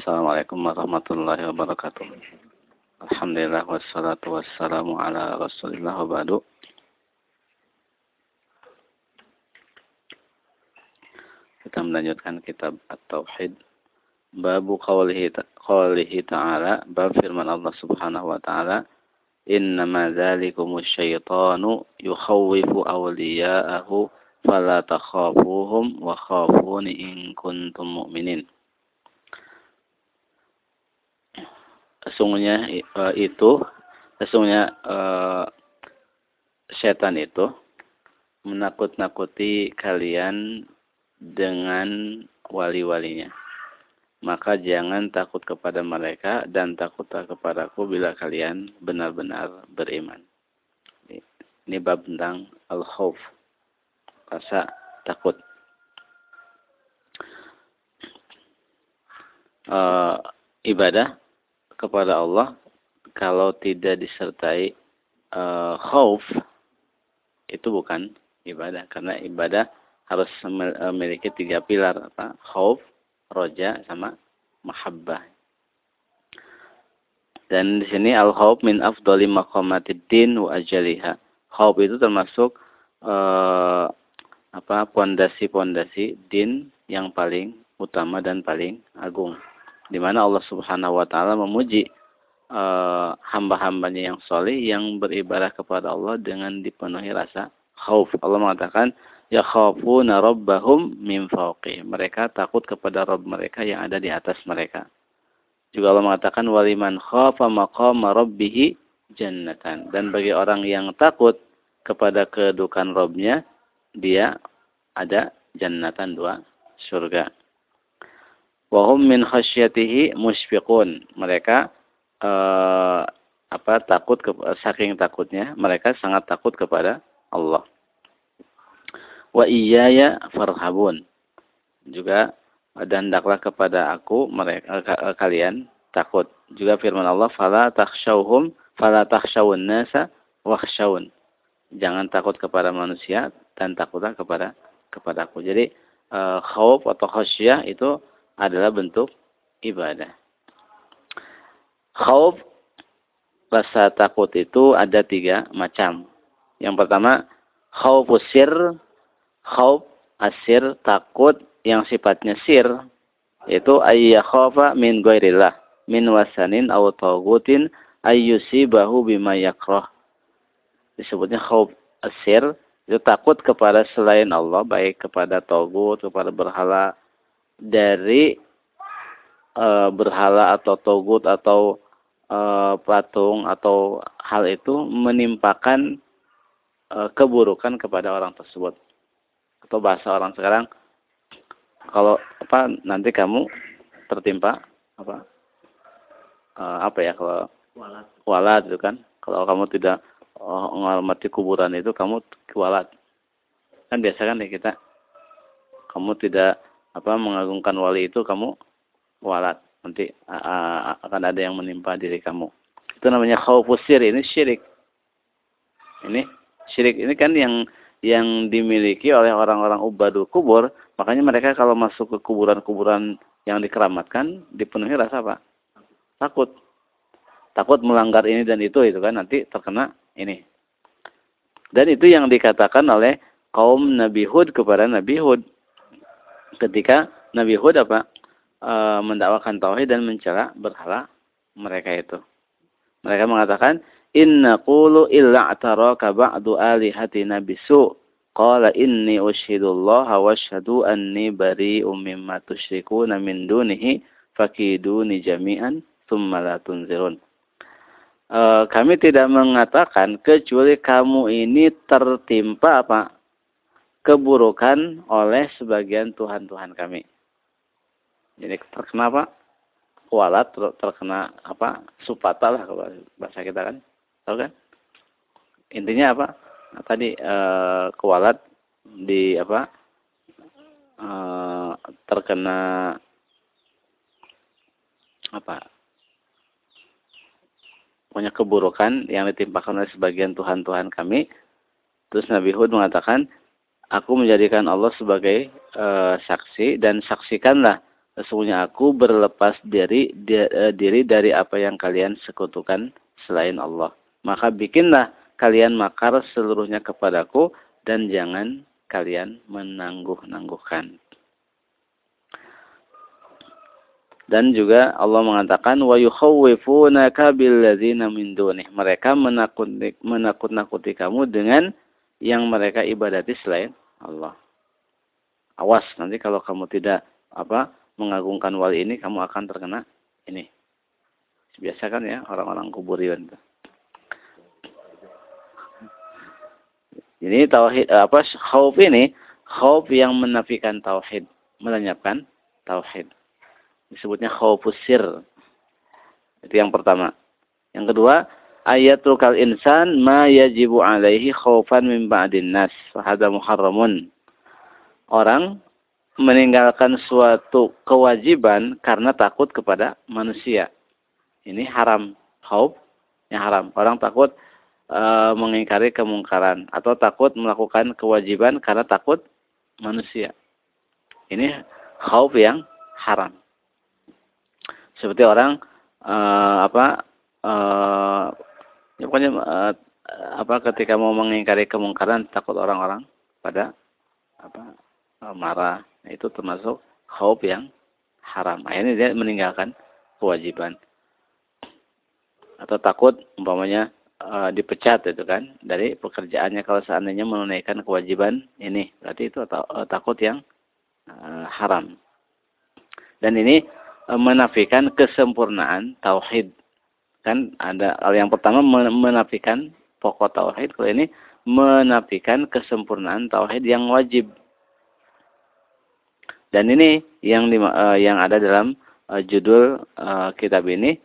Assalamualaikum warahmatullahi wabarakatuh. Alhamdulillah wassalatu wassalamu ala rasulillah wa ba'du. Kita melanjutkan kitab At-Tauhid. Babu qawlihi, qawlihi ta'ala. Bab firman Allah subhanahu wa ta'ala. Innama dzalikumus syaitanu yukhawwifu awliya'ahu fala takhafuhum wa khafuni in kuntum mu'minin. Sesungguhnya uh, itu sesungguhnya uh, setan itu menakut-nakuti kalian dengan wali-walinya. Maka jangan takut kepada mereka dan takutlah kepadaku bila kalian benar-benar beriman. Ini bab tentang al-khawf. Rasa takut. Uh, ibadah kepada Allah kalau tidak disertai uh, khauf itu bukan ibadah. Karena ibadah harus memiliki tiga pilar apa? Khauf roja sama mahabbah. Dan di sini al khauf min afdali maqamatid din wa ajaliha. Khauf itu termasuk uh, apa pondasi-pondasi din yang paling utama dan paling agung di mana Allah Subhanahu wa taala memuji uh, hamba-hambanya yang soleh yang beribadah kepada Allah dengan dipenuhi rasa khauf. Allah mengatakan yakhafuna rabbahum min fawqi. Mereka takut kepada Rabb mereka yang ada di atas mereka. Juga Allah mengatakan waliman khafa maqama rabbih jannatan. Dan bagi orang yang takut kepada kedudukan Rabbnya, dia ada jannatan dua surga. Wahum min khasyatihi musyfiqun. Mereka uh, apa takut ke, saking takutnya mereka sangat takut kepada Allah wa iyaya farhabun. Juga dan hendaklah kepada aku mereka eh, kalian takut. Juga firman Allah fala takhshawhum fala takhshawun nasa wakhshawun. Jangan takut kepada manusia dan takutlah kepada kepada aku. Jadi uh, khauf atau khasyah itu adalah bentuk ibadah. Khauf rasa takut itu ada tiga macam. Yang pertama khaufus sir khauf asir takut yang sifatnya sir yaitu ayyakhafa min ghairillah min wasanin aw taghutin ayyusibahu bima yakrah disebutnya khauf asir itu takut kepada selain Allah baik kepada togut kepada berhala dari e, berhala atau togut atau e, patung atau hal itu menimpakan e, keburukan kepada orang tersebut. Atau bahasa orang sekarang kalau apa nanti kamu tertimpa apa uh, apa ya kalau walat. walat itu kan. Kalau kamu tidak uh, menghormati kuburan itu kamu kualat kan biasa kan ya kita kamu tidak apa mengagungkan wali itu kamu walat nanti akan ada yang menimpa diri kamu itu namanya khaufusir ini syirik ini syirik ini kan yang yang dimiliki oleh orang-orang ubadul kubur, makanya mereka kalau masuk ke kuburan-kuburan yang dikeramatkan dipenuhi rasa apa? Takut. Takut melanggar ini dan itu itu kan nanti terkena ini. Dan itu yang dikatakan oleh kaum Nabi Hud kepada Nabi Hud. Ketika Nabi Hud apa? E, mendakwakan tauhid dan mencela berhala mereka itu. Mereka mengatakan, Inna qulu illa ataraka ba'du alihatina bisu. Qala inni ushidullaha wa ashhadu anni bari'um mimma tusyrikuna min dunihi fakiduni jami'an thumma la tunzirun. Uh, kami tidak mengatakan kecuali kamu ini tertimpa apa? Keburukan oleh sebagian Tuhan-Tuhan kami. Jadi terkena apa? Kualat terkena apa? Supata lah kalau bahasa kita kan. Tahu kan? Intinya apa? Nah, tadi e, kualat di apa? E, terkena apa? Punya keburukan yang ditimpakan oleh sebagian Tuhan-Tuhan kami. Terus Nabi Hud mengatakan, Aku menjadikan Allah sebagai e, saksi dan saksikanlah sesungguhnya aku berlepas diri eh, diri dari apa yang kalian sekutukan selain Allah. Maka bikinlah kalian makar seluruhnya kepadaku dan jangan kalian menangguh-nangguhkan. Dan juga Allah mengatakan wa yukhawwifunaka billadzina min dunih. Mereka menakut menakut-nakuti kamu dengan yang mereka ibadati selain Allah. Awas nanti kalau kamu tidak apa mengagungkan wali ini kamu akan terkena ini. Biasa kan ya orang-orang kuburian itu. Ini tauhid apa khauf ini khauf yang menafikan tauhid, melenyapkan tauhid disebutnya khaufusir. Itu yang pertama. Yang kedua, ayatul kal insan ma yajibu alaihi khaufan min ba'din nas. Fahada muharramun. Orang meninggalkan suatu kewajiban karena takut kepada manusia. Ini haram. Khauf yang haram. Orang takut e, mengingkari kemungkaran atau takut melakukan kewajiban karena takut manusia. Ini khauf yang haram seperti orang uh, apa uh, ya pokoknya uh, apa ketika mau mengingkari kemungkaran takut orang-orang pada apa uh, marah. Nah, itu termasuk khauf yang haram. Akhirnya dia meninggalkan kewajiban. Atau takut umpamanya uh, dipecat itu kan dari pekerjaannya kalau seandainya menunaikan kewajiban ini. Berarti itu atau, uh, takut yang uh, haram. Dan ini menafikan kesempurnaan tauhid. Kan ada yang pertama menafikan pokok tauhid, kalau ini menafikan kesempurnaan tauhid yang wajib. Dan ini yang di, uh, yang ada dalam uh, judul uh, kitab ini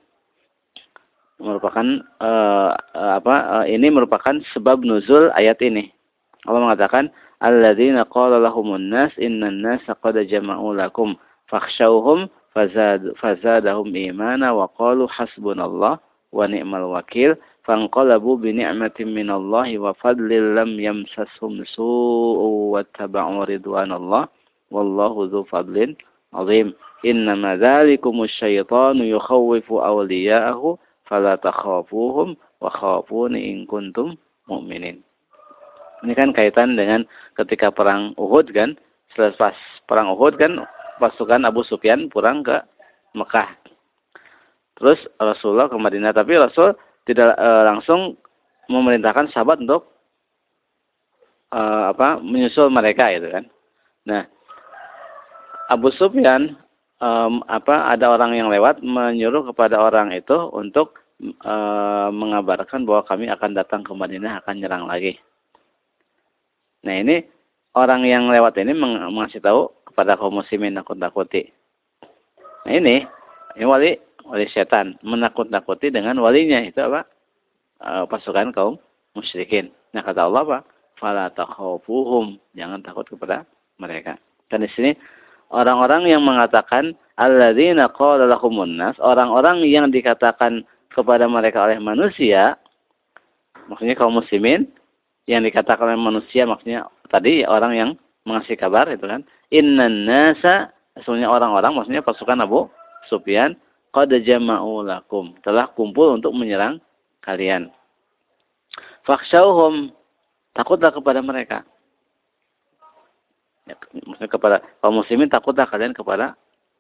merupakan uh, apa uh, ini merupakan sebab nuzul ayat ini. Allah mengatakan alladzina qala lahumun nas innan nasa qad jama'u lakum fakhshawhum fazad, fazadahum imana wa qalu hasbunallah wa ni'mal wakil fanqalabu bi ni'matin minallahi wa fadlin lam yamsashum su'u wa taba'u ridwanallah wallahu dzu fadlin azim. Innama dzalikumus syaitanu yukhawwifu awliya'ahu fala takhafuhum wa khafuni in kuntum mu'minin. Ini kan kaitan dengan ketika perang Uhud kan? Selepas perang Uhud kan pasukan Abu Sufyan pulang ke Mekah. Terus Rasulullah ke Madinah, tapi Rasul tidak e, langsung memerintahkan sahabat untuk e, apa menyusul mereka itu kan. Nah, Abu Sufyan e, apa ada orang yang lewat menyuruh kepada orang itu untuk e, mengabarkan bahwa kami akan datang ke Madinah akan nyerang lagi. Nah, ini orang yang lewat ini mengasih tahu kepada kaum muslimin nakut-nakuti. Nah ini, ini wali wali setan menakut-nakuti dengan walinya itu apa? E, pasukan kaum musyrikin. Nah kata Allah apa? Fala takhafuhum. Jangan takut kepada mereka. Dan di sini orang-orang yang mengatakan alladzina qala lahumun nas, orang-orang yang dikatakan kepada mereka oleh manusia, maksudnya kaum muslimin yang dikatakan oleh manusia maksudnya tadi orang yang mengasih kabar itu kan. Innan nasa sesungguhnya orang-orang maksudnya pasukan Abu Sufyan qad jama'u lakum telah kumpul untuk menyerang kalian. Fakhshawhum takutlah kepada mereka. Ya, maksudnya kepada kaum muslimin takutlah kalian kepada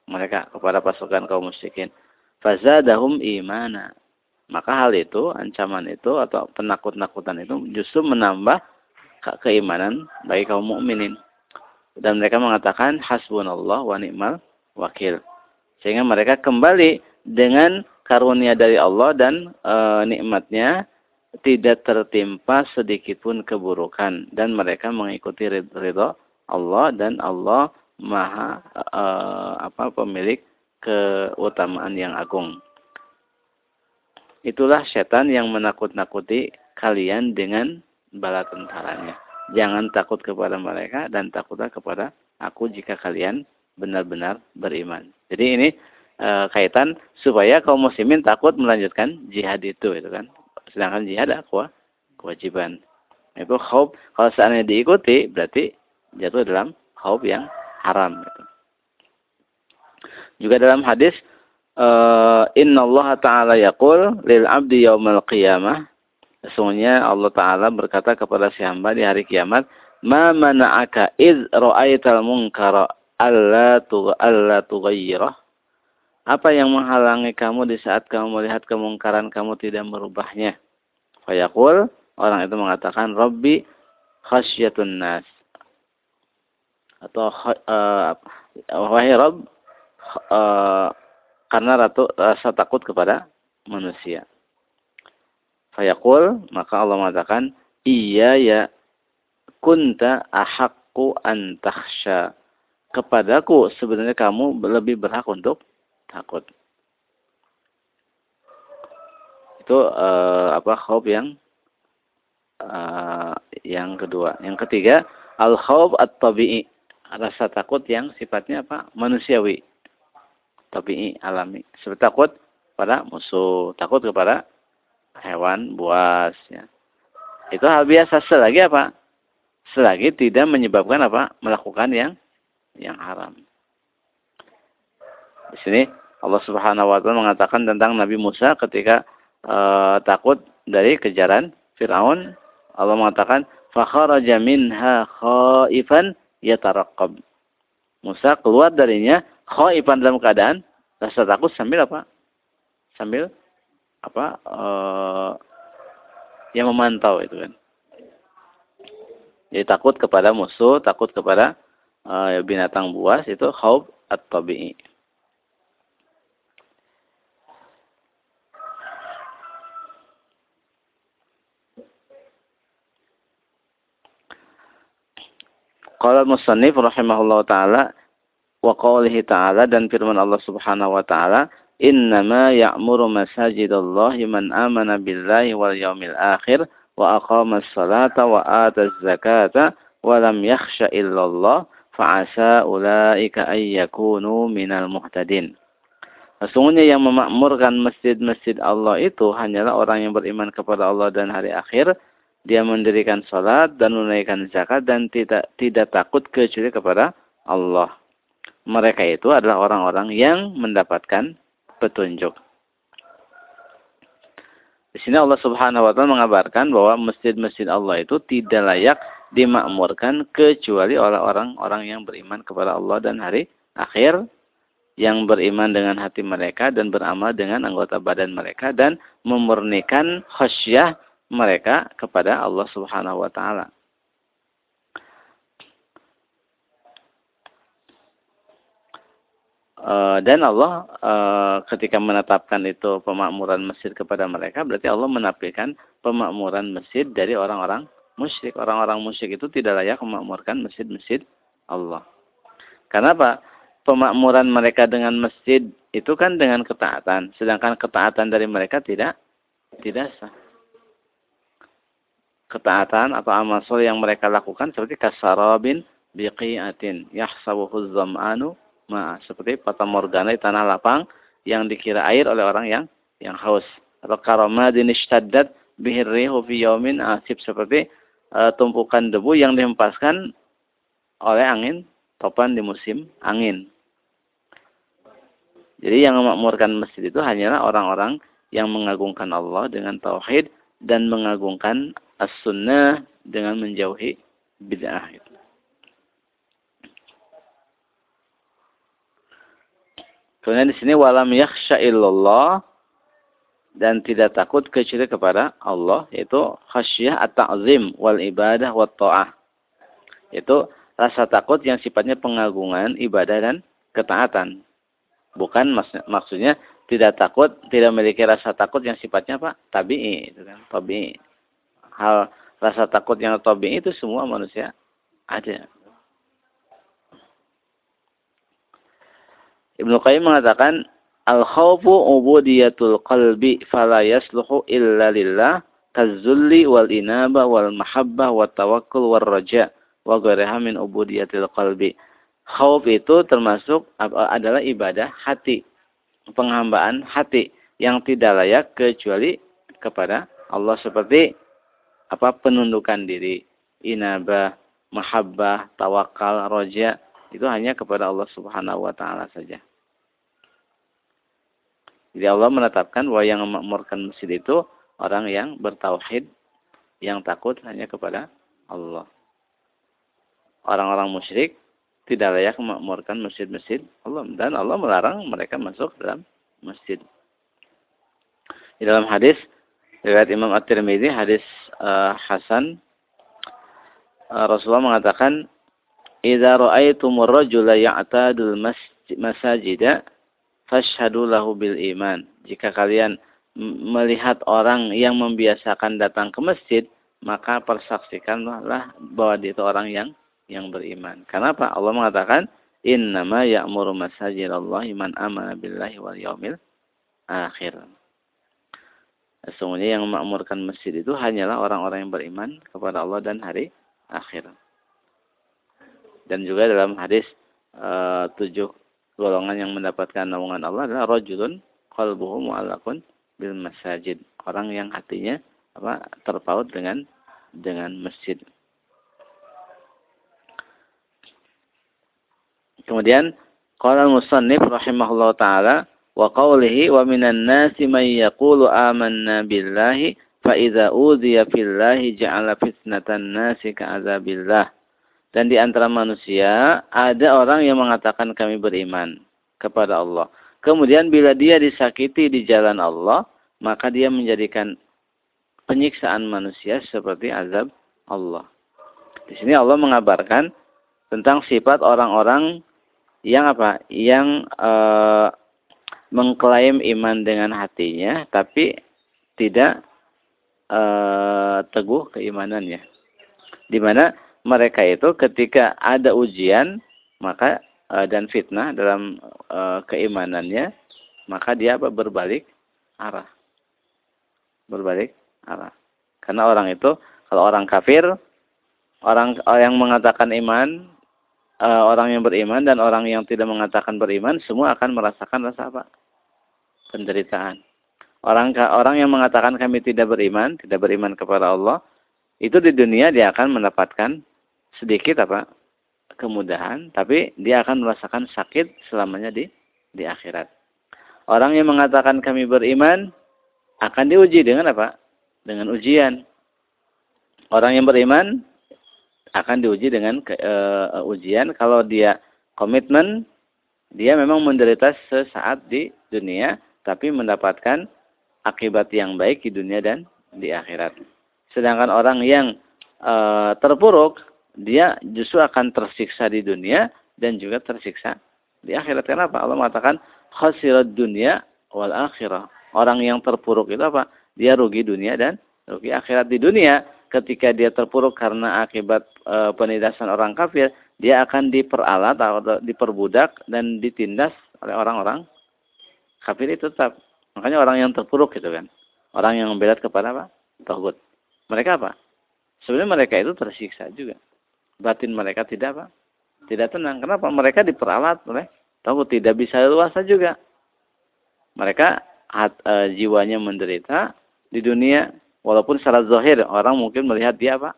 mereka kepada pasukan kaum musyrikin. Fazadahum imana maka hal itu ancaman itu atau penakut-nakutan itu justru menambah keimanan bagi kaum mukminin dan mereka mengatakan hasbunallah wa ni'mal wakil. Sehingga mereka kembali dengan karunia dari Allah dan e, nikmatnya tidak tertimpa sedikit pun keburukan dan mereka mengikuti ridho Allah dan Allah maha e, apa pemilik keutamaan yang agung. Itulah setan yang menakut-nakuti kalian dengan bala tentaranya. Jangan takut kepada mereka dan takutlah kepada aku jika kalian benar-benar beriman. Jadi ini e, kaitan supaya kaum muslimin takut melanjutkan jihad itu itu kan. Sedangkan jihad aku kewajiban. Itu khauf kalau seandainya diikuti berarti jatuh dalam khauf yang haram gitu. Juga dalam hadis uh, Inna Allah Ta'ala yaqul lil abdi qiyamah Sesungguhnya Allah Ta'ala berkata kepada si hamba di hari kiamat Ma mana'aka iz ra'aital munkara alla tughayyirah Apa yang menghalangi kamu di saat kamu melihat kemungkaran kamu tidak merubahnya? Fayaqul orang itu mengatakan Rabbi khasyatun nas atau uh, wahai Rabb uh, karena ratu rasa takut kepada manusia. Fayaqul maka Allah mengatakan iya ya kunta ahakku an takhsha kepadaku sebenarnya kamu lebih berhak untuk takut. Itu uh, apa khauf yang uh, yang kedua. Yang ketiga, al khauf at-tabi'i rasa takut yang sifatnya apa? manusiawi. Tabi'i alami. Seperti takut pada musuh, takut kepada hewan buas ya. Itu hal biasa selagi apa? Selagi tidak menyebabkan apa? melakukan yang yang haram. Di sini Allah Subhanahu wa taala mengatakan tentang Nabi Musa ketika uh, takut dari kejaran Firaun. Allah mengatakan fakharaja minha khaifan yataraqqab. Musa keluar darinya khaifan dalam keadaan rasa takut sambil apa? Sambil apa? Uh, yang memantau itu kan. Jadi takut kepada musuh, takut kepada uh, binatang buas itu khauf at-tabi'i. Qala musannif rahimahullah taala wa qawlihi ta'ala dan firman Allah Subhanahu wa taala innama ya'muru masajidallahi man amana billahi wal yaumil akhir wa aqama as-salata wa ata az-zakata wa lam yakhsha illallah fa'asa ulaika yakunu minal muhtadin Sesungguhnya yang memakmurkan masjid-masjid Allah itu hanyalah orang yang beriman kepada Allah dan hari akhir dia mendirikan sholat dan menunaikan zakat dan tidak tidak takut kecuali kepada Allah. Mereka itu adalah orang-orang yang mendapatkan petunjuk. Di sini Allah Subhanahu wa taala mengabarkan bahwa masjid-masjid Allah itu tidak layak dimakmurkan kecuali oleh orang-orang yang beriman kepada Allah dan hari akhir yang beriman dengan hati mereka dan beramal dengan anggota badan mereka dan memurnikan khasyah mereka kepada Allah Subhanahu wa taala. Dan Allah uh, ketika menetapkan itu pemakmuran masjid kepada mereka berarti Allah menampilkan pemakmuran masjid dari orang-orang musyrik. Orang-orang musyrik itu tidak layak memakmurkan masjid-masjid Allah. Karena apa? Pemakmuran mereka dengan masjid itu kan dengan ketaatan, sedangkan ketaatan dari mereka tidak tidak sah ketaatan atau amal soleh yang mereka lakukan seperti kasarabin biqi'atin yahsabuhu zam'anu ma seperti fata morgana di tanah lapang yang dikira air oleh orang yang yang haus atau karamadin ishtaddat bihirrihu yaumin asib seperti uh, tumpukan debu yang dihempaskan oleh angin topan di musim angin. Jadi yang memakmurkan masjid itu hanyalah orang-orang yang mengagungkan Allah dengan tauhid dan mengagungkan as-sunnah dengan menjauhi bid'ah. Kemudian di sini walam yakhsha illallah dan tidak takut kecuali kepada Allah yaitu khasyah at-ta'zim wal ibadah wat ta'ah. Itu rasa takut yang sifatnya pengagungan, ibadah dan ketaatan. Bukan maksudnya tidak takut, tidak memiliki rasa takut yang sifatnya apa? Tabi'i, itu kan, tabi'i hal rasa takut yang tabi itu semua manusia ada. Ibnu Qayyim mengatakan al-khawfu ubudiyatul qalbi fala yasluhu illa lillah kazulli wal inaba wal mahabbah wat tawakkul war raja wa ghairiha min ubudiyatil qalbi. Khauf itu termasuk adalah ibadah hati, penghambaan hati yang tidak layak kecuali kepada Allah seperti apa penundukan diri, inabah, mahabbah, tawakal, roja itu hanya kepada Allah Subhanahu wa taala saja. Jadi Allah menetapkan bahwa yang memakmurkan masjid itu orang yang bertauhid, yang takut hanya kepada Allah. Orang-orang musyrik tidak layak memakmurkan masjid-masjid Allah dan Allah melarang mereka masuk dalam masjid. Di dalam hadis riwayat Imam At-Tirmidzi hadis uh, Hasan uh, Rasulullah mengatakan idza ra'aitumur rajula ya'tadul masajida lahu bil iman. Jika kalian melihat orang yang membiasakan datang ke masjid, maka persaksikanlah bahwa dia itu orang yang yang beriman. Karena apa? Allah mengatakan, "Innama ya'muru masajidallahi man amana billahi wal yaumil akhir." Sesungguhnya yang memakmurkan masjid itu hanyalah orang-orang yang beriman kepada Allah dan hari akhir. Dan juga dalam hadis uh, tujuh golongan yang mendapatkan naungan Allah adalah rajulun qalbuhu mu'allaqun bil masajid. Orang yang hatinya apa terpaut dengan dengan masjid. Kemudian qala al-musannif rahimahullah taala wa qawlihi wa minan nasi man yaqulu amanna billahi fa idza udhiya fillahi ja'ala fitnatan nasi ka'adzabillah. Dan di antara manusia ada orang yang mengatakan kami beriman kepada Allah. Kemudian bila dia disakiti di jalan Allah, maka dia menjadikan penyiksaan manusia seperti azab Allah. Di sini Allah mengabarkan tentang sifat orang-orang yang apa? Yang e, mengklaim iman dengan hatinya tapi tidak e, teguh keimanannya. Di mana mereka itu ketika ada ujian maka e, dan fitnah dalam e, keimanannya maka dia apa berbalik arah. Berbalik arah. Karena orang itu kalau orang kafir orang yang mengatakan iman uh, orang yang beriman dan orang yang tidak mengatakan beriman semua akan merasakan rasa apa? penderitaan. Orang orang yang mengatakan kami tidak beriman, tidak beriman kepada Allah, itu di dunia dia akan mendapatkan sedikit apa? kemudahan, tapi dia akan merasakan sakit selamanya di di akhirat. Orang yang mengatakan kami beriman akan diuji dengan apa? Dengan ujian. Orang yang beriman akan diuji dengan uh, ujian kalau dia komitmen dia memang menderita sesaat di dunia tapi mendapatkan akibat yang baik di dunia dan di akhirat. Sedangkan orang yang uh, terpuruk dia justru akan tersiksa di dunia dan juga tersiksa di akhirat. Kenapa? Allah mengatakan khasirat dunia wal akhirah. Orang yang terpuruk itu apa? Dia rugi dunia dan rugi akhirat di dunia ketika dia terpuruk karena akibat e, penindasan orang kafir, dia akan diperalat atau diperbudak dan ditindas oleh orang-orang kafir itu tetap. Makanya orang yang terpuruk gitu kan. Orang yang membelat kepada apa? Tauhid. Mereka apa? Sebenarnya mereka itu tersiksa juga. Batin mereka tidak apa? Tidak tenang. Kenapa? Mereka diperalat oleh tauhid. Tidak bisa luasa juga. Mereka hat, e, jiwanya menderita di dunia Walaupun secara zahir orang mungkin melihat dia apa?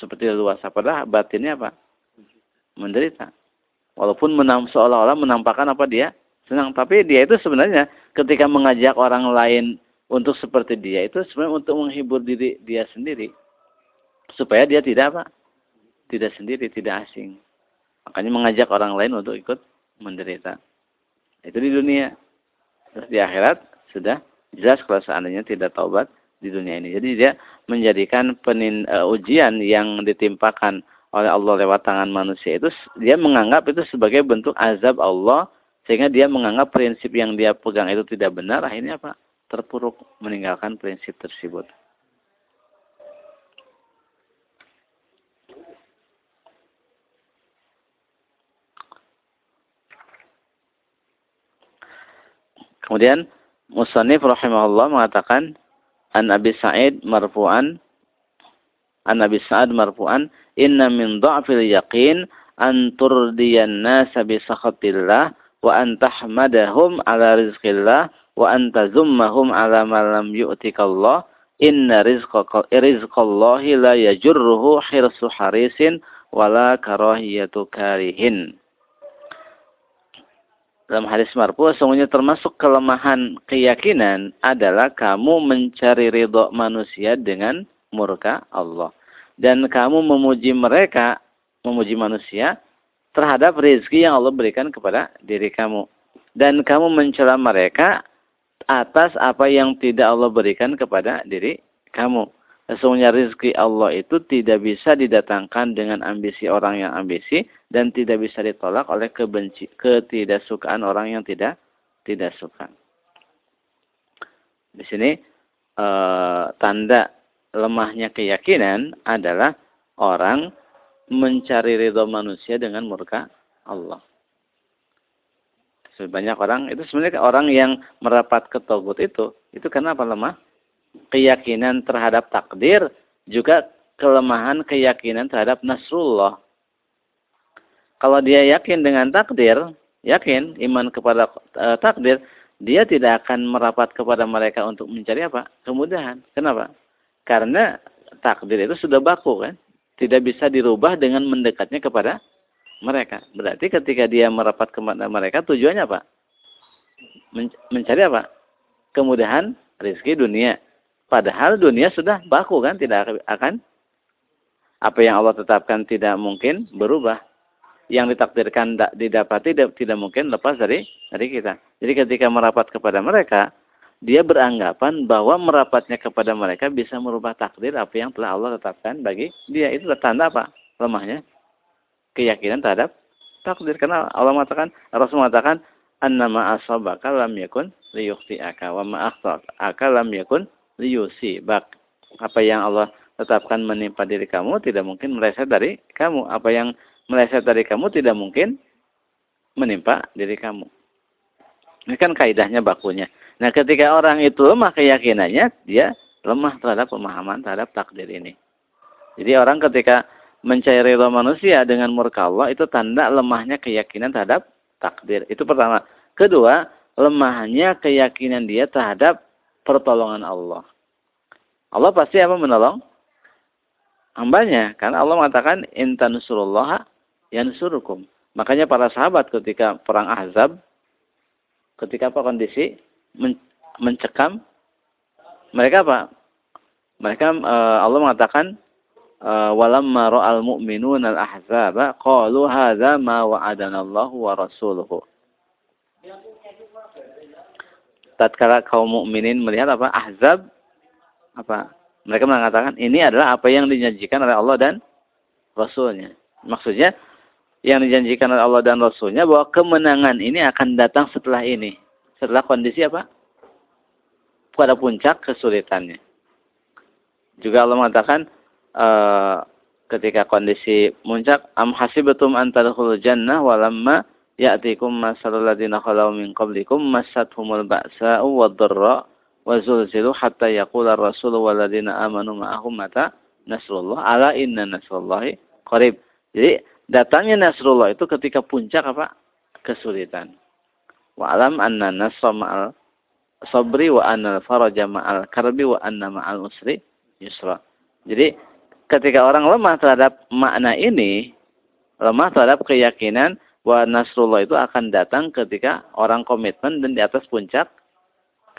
Seperti luasa. Padahal batinnya apa? Menderita. Walaupun menam, seolah-olah menampakkan apa dia? Senang. Tapi dia itu sebenarnya ketika mengajak orang lain untuk seperti dia itu sebenarnya untuk menghibur diri dia sendiri. Supaya dia tidak apa? Tidak sendiri, tidak asing. Makanya mengajak orang lain untuk ikut menderita. Itu di dunia. Terus di akhirat sudah jelas kalau seandainya tidak taubat di dunia ini. Jadi dia menjadikan penin, uh, ujian yang ditimpakan oleh Allah lewat tangan manusia itu dia menganggap itu sebagai bentuk azab Allah sehingga dia menganggap prinsip yang dia pegang itu tidak benar akhirnya apa terpuruk meninggalkan prinsip tersebut. Kemudian Musannif rahimahullah mengatakan An Abi Sa'id marfu'an An Abi Sa'id marfu'an inna min dha'fil yaqin an turdiyan nasa bi sakhatillah wa an tahmadahum ala rizqillah wa an tazummahum ala ma lam yu'tikallah. Inna rizqa rizqallahi la yajurruhu hirsu harisin wala karahiyatu karihin dalam hadis marfu sesungguhnya termasuk kelemahan keyakinan adalah kamu mencari ridho manusia dengan murka Allah. Dan kamu memuji mereka memuji manusia terhadap rezeki yang Allah berikan kepada diri kamu. Dan kamu mencela mereka atas apa yang tidak Allah berikan kepada diri kamu Sesungguhnya rezeki Allah itu tidak bisa didatangkan dengan ambisi orang yang ambisi dan tidak bisa ditolak oleh kebenci, ketidaksukaan orang yang tidak tidak suka. Di sini e, tanda lemahnya keyakinan adalah orang mencari ridho manusia dengan murka Allah. Sebanyak orang itu sebenarnya orang yang merapat ke togut itu, itu karena apa lemah? Keyakinan terhadap takdir, juga kelemahan keyakinan terhadap Nasrullah. Kalau dia yakin dengan takdir, yakin iman kepada e, takdir, dia tidak akan merapat kepada mereka untuk mencari apa? Kemudahan. Kenapa? Karena takdir itu sudah baku kan? Tidak bisa dirubah dengan mendekatnya kepada mereka. Berarti ketika dia merapat kepada mereka tujuannya apa? mencari apa? Kemudahan rezeki dunia. Padahal dunia sudah baku kan, tidak akan apa yang Allah tetapkan tidak mungkin berubah. Yang ditakdirkan didapati tidak mungkin lepas dari dari kita. Jadi ketika merapat kepada mereka, dia beranggapan bahwa merapatnya kepada mereka bisa merubah takdir apa yang telah Allah tetapkan bagi dia. Itu tanda apa? Lemahnya keyakinan terhadap takdir. Karena Allah mengatakan, Rasul mengatakan, annama asabaka lam yakun liyukhti'aka wa ma akhta'aka lam yakun bak Apa yang Allah tetapkan menimpa diri kamu tidak mungkin meleset dari kamu. Apa yang meleset dari kamu tidak mungkin menimpa diri kamu. Ini kan kaidahnya bakunya. Nah ketika orang itu lemah keyakinannya, dia lemah terhadap pemahaman terhadap takdir ini. Jadi orang ketika mencari ridho manusia dengan murka Allah itu tanda lemahnya keyakinan terhadap takdir. Itu pertama. Kedua, lemahnya keyakinan dia terhadap pertolongan Allah. Allah pasti apa menolong? Hambanya. Karena Allah mengatakan, Intan surullah yansurukum. Makanya para sahabat ketika perang Ahzab, ketika apa kondisi? mencekam. Mereka apa? Mereka uh, Allah mengatakan, uh, walamma ra'al mu'minun al-ahzaba qalu hadza ma wa'adana Allah wa rasuluhu tatkala kaum mukminin melihat apa ahzab apa mereka mengatakan ini adalah apa yang dijanjikan oleh Allah dan Rasulnya. Maksudnya yang dijanjikan oleh Allah dan Rasulnya bahwa kemenangan ini akan datang setelah ini. Setelah kondisi apa? Pada puncak kesulitannya. Juga Allah mengatakan uh, ketika kondisi puncak am hasibatum an tadkhulul jannah walamma ya'tikum masalul ladzina khalau min qablikum massathumul ba'sa'u wad-dharra wa zulzilu hatta yaqula ar-rasulu wal ladzina amanu ma'ahum mata nasrullah ala inna nasrullahi qarib. Jadi datangnya nasrullah itu ketika puncak apa? kesulitan. Wa alam anna nasra ma'al sabri wa anna faraja ma'al karbi wa anna ma'al usri yusra. Jadi ketika orang lemah terhadap makna ini, lemah terhadap keyakinan bahwa Nasrullah itu akan datang ketika orang komitmen dan di atas puncak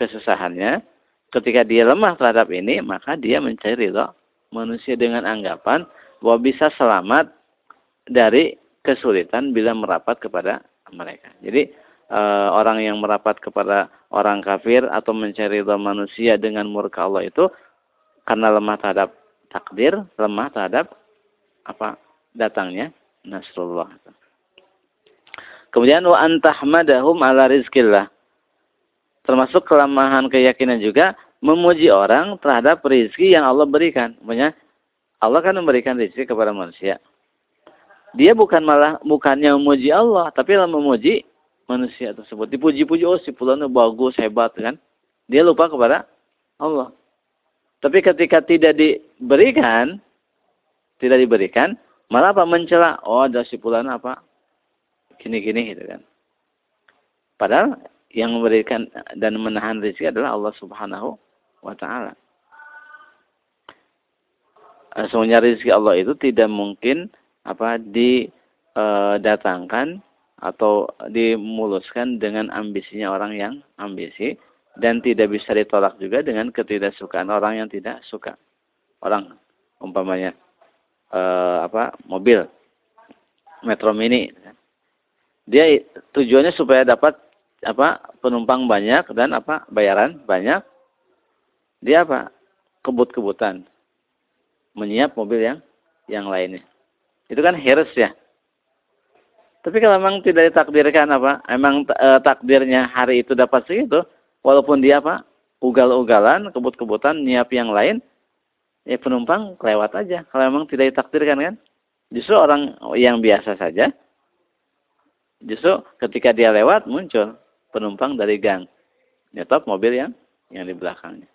kesusahannya. Ketika dia lemah terhadap ini, maka dia mencari ridho manusia dengan anggapan bahwa bisa selamat dari kesulitan bila merapat kepada mereka. Jadi e, orang yang merapat kepada orang kafir atau mencari ridho manusia dengan murka Allah itu karena lemah terhadap takdir, lemah terhadap apa datangnya Nasrullah. Kemudian wa antahmadahum ala rizkillah. Termasuk kelemahan keyakinan juga memuji orang terhadap rizki yang Allah berikan. Maksudnya Allah kan memberikan rizki kepada manusia. Dia bukan malah bukannya memuji Allah, tapi malah memuji manusia tersebut. Dipuji-puji, oh si fulano bagus, hebat kan. Dia lupa kepada Allah. Tapi ketika tidak diberikan, tidak diberikan, malah apa mencela, oh ada si fulano apa gini-gini gitu kan. Padahal yang memberikan dan menahan rezeki adalah Allah Subhanahu wa taala. Semuanya rezeki Allah itu tidak mungkin apa didatangkan atau dimuluskan dengan ambisinya orang yang ambisi dan tidak bisa ditolak juga dengan ketidaksukaan orang yang tidak suka. Orang umpamanya eh, apa mobil Metro Mini dia tujuannya supaya dapat apa penumpang banyak dan apa bayaran banyak. Dia apa kebut-kebutan. Menyiap mobil yang yang lainnya. Itu kan harus ya. Tapi kalau memang tidak ditakdirkan apa, emang e, takdirnya hari itu dapat segitu, walaupun dia apa, ugal-ugalan, kebut-kebutan, nyiap yang lain, ya penumpang lewat aja. Kalau memang tidak ditakdirkan kan, justru orang yang biasa saja, justru ketika dia lewat muncul penumpang dari gang, nyetop mobil yang yang di belakangnya.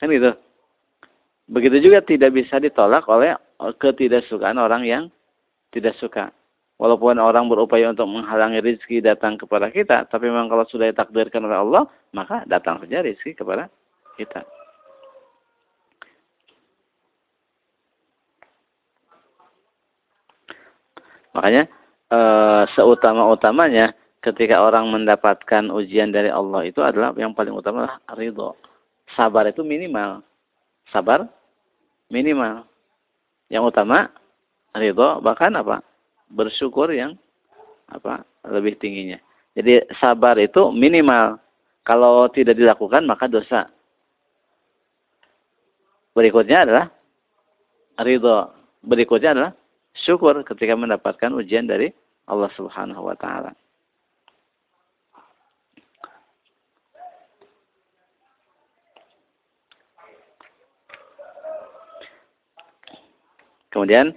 Kan gitu. Begitu juga tidak bisa ditolak oleh ketidaksukaan orang yang tidak suka walaupun orang berupaya untuk menghalangi rezeki datang kepada kita, tapi memang kalau sudah ditakdirkan oleh Allah, maka datang saja rezeki kepada kita. Makanya e, seutama-utamanya ketika orang mendapatkan ujian dari Allah itu adalah yang paling utama adalah ridho. Sabar itu minimal. Sabar minimal. Yang utama ridho bahkan apa? bersyukur yang apa lebih tingginya. Jadi sabar itu minimal. Kalau tidak dilakukan maka dosa. Berikutnya adalah ridho. Berikutnya adalah syukur ketika mendapatkan ujian dari Allah Subhanahu wa taala. Kemudian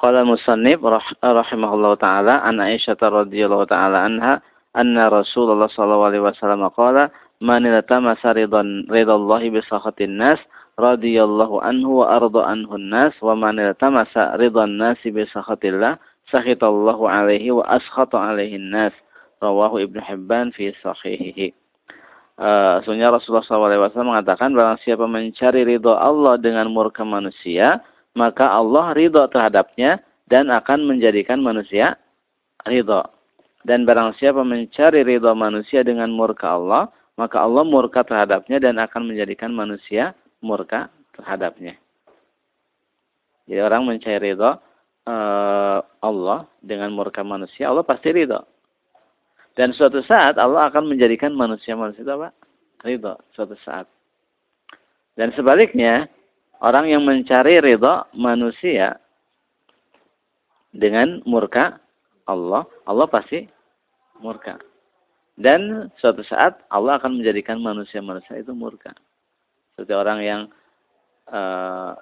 Qala musannif rahimahullahu taala an Aisyah radhiyallahu taala anha anna Rasulullah sallallahu alaihi wasallam qala man iltamasa ridan ridallahi bi sakhatin nas radhiyallahu anhu wa arda anhu nas wa man iltamasa ridan nasi bi sakhatillah sakhitallahu alaihi wa askhata alaihi nas rawahu Ibnu Hibban fi sahihihi Uh, Rasulullah SAW mengatakan barang siapa mencari ridho Allah dengan murka manusia, maka Allah ridho terhadapnya dan akan menjadikan manusia ridho. Dan barang siapa mencari ridho manusia dengan murka Allah, maka Allah murka terhadapnya dan akan menjadikan manusia murka terhadapnya. Jadi orang mencari ridho uh, Allah dengan murka manusia, Allah pasti ridho. Dan suatu saat Allah akan menjadikan manusia-manusia itu apa? Ridho, suatu saat. Dan sebaliknya, orang yang mencari ridho manusia dengan murka Allah, Allah pasti murka. Dan suatu saat Allah akan menjadikan manusia-manusia itu murka. Seperti orang yang uh,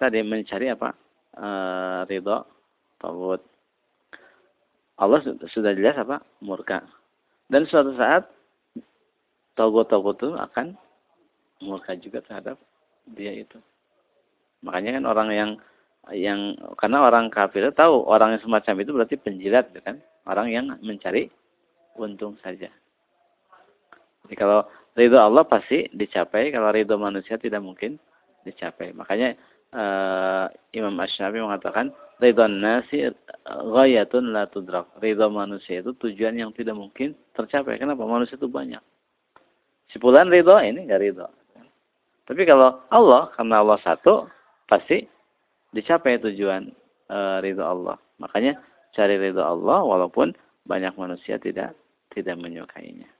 tadi mencari apa? Uh, ridho, tawud. Allah sudah jelas apa? Murka. Dan suatu saat togut-togut itu akan murka juga terhadap dia itu. Makanya kan orang yang yang karena orang kafir tahu orang yang semacam itu berarti penjilat gitu kan orang yang mencari untung saja jadi kalau ridho Allah pasti dicapai. Kalau ridho manusia tidak mungkin dicapai. Makanya uh, Imam Ashnafi mengatakan ridho nasi ghayatun la tudrak. Ridho manusia itu tujuan yang tidak mungkin tercapai. Kenapa? Manusia itu banyak. Si pulan ridho ini enggak ridho. Tapi kalau Allah karena Allah satu pasti dicapai tujuan e, ridho Allah. Makanya cari ridho Allah walaupun banyak manusia tidak tidak menyukainya.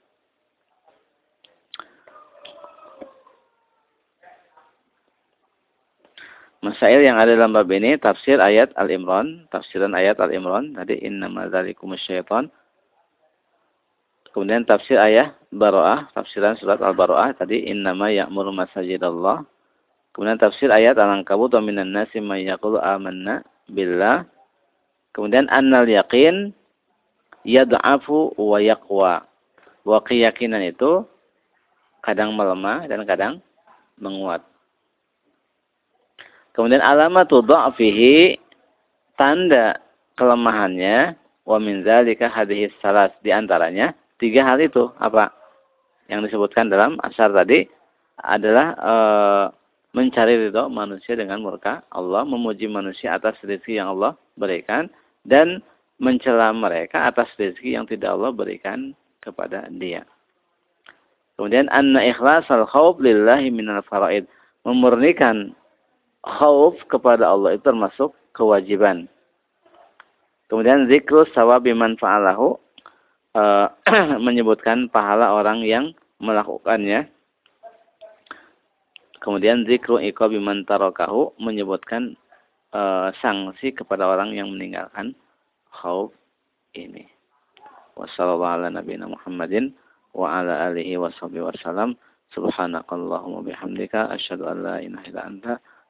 Masail yang ada dalam bab ini tafsir ayat Al-Imran, tafsiran ayat Al-Imran tadi innama dzalikumus syaitan. Kemudian tafsir ayat Baroah, tafsiran surat Al-Baroah tadi innama ya'muru masajidallah Kemudian tafsir ayat Al-Ankabut wa minan nasi may yaqulu amanna billah. Kemudian annal yaqin yad'afu wa yaqwa. Wa keyakinan itu kadang melemah dan kadang menguat. Kemudian alamatu dha'fihi tanda kelemahannya wa min dzalika hadhihi salas di antaranya tiga hal itu apa? Yang disebutkan dalam asar tadi adalah uh, mencari ridho manusia dengan murka Allah, memuji manusia atas rezeki yang Allah berikan dan mencela mereka atas rezeki yang tidak Allah berikan kepada dia. Kemudian anna ikhlas al khawf lillahi minal faraid. Memurnikan khauf kepada Allah itu termasuk kewajiban. Kemudian zikru sawabi man fa'alahu uh, menyebutkan pahala orang yang melakukannya. Kemudian zikru iqabi man tarakahu menyebutkan uh, sanksi kepada orang yang meninggalkan khauf ini. Wassalamualaikum Muhammadin wa ala alihi wasallam. Subhanakallahumma bihamdika asyhadu an la ilaha illa anta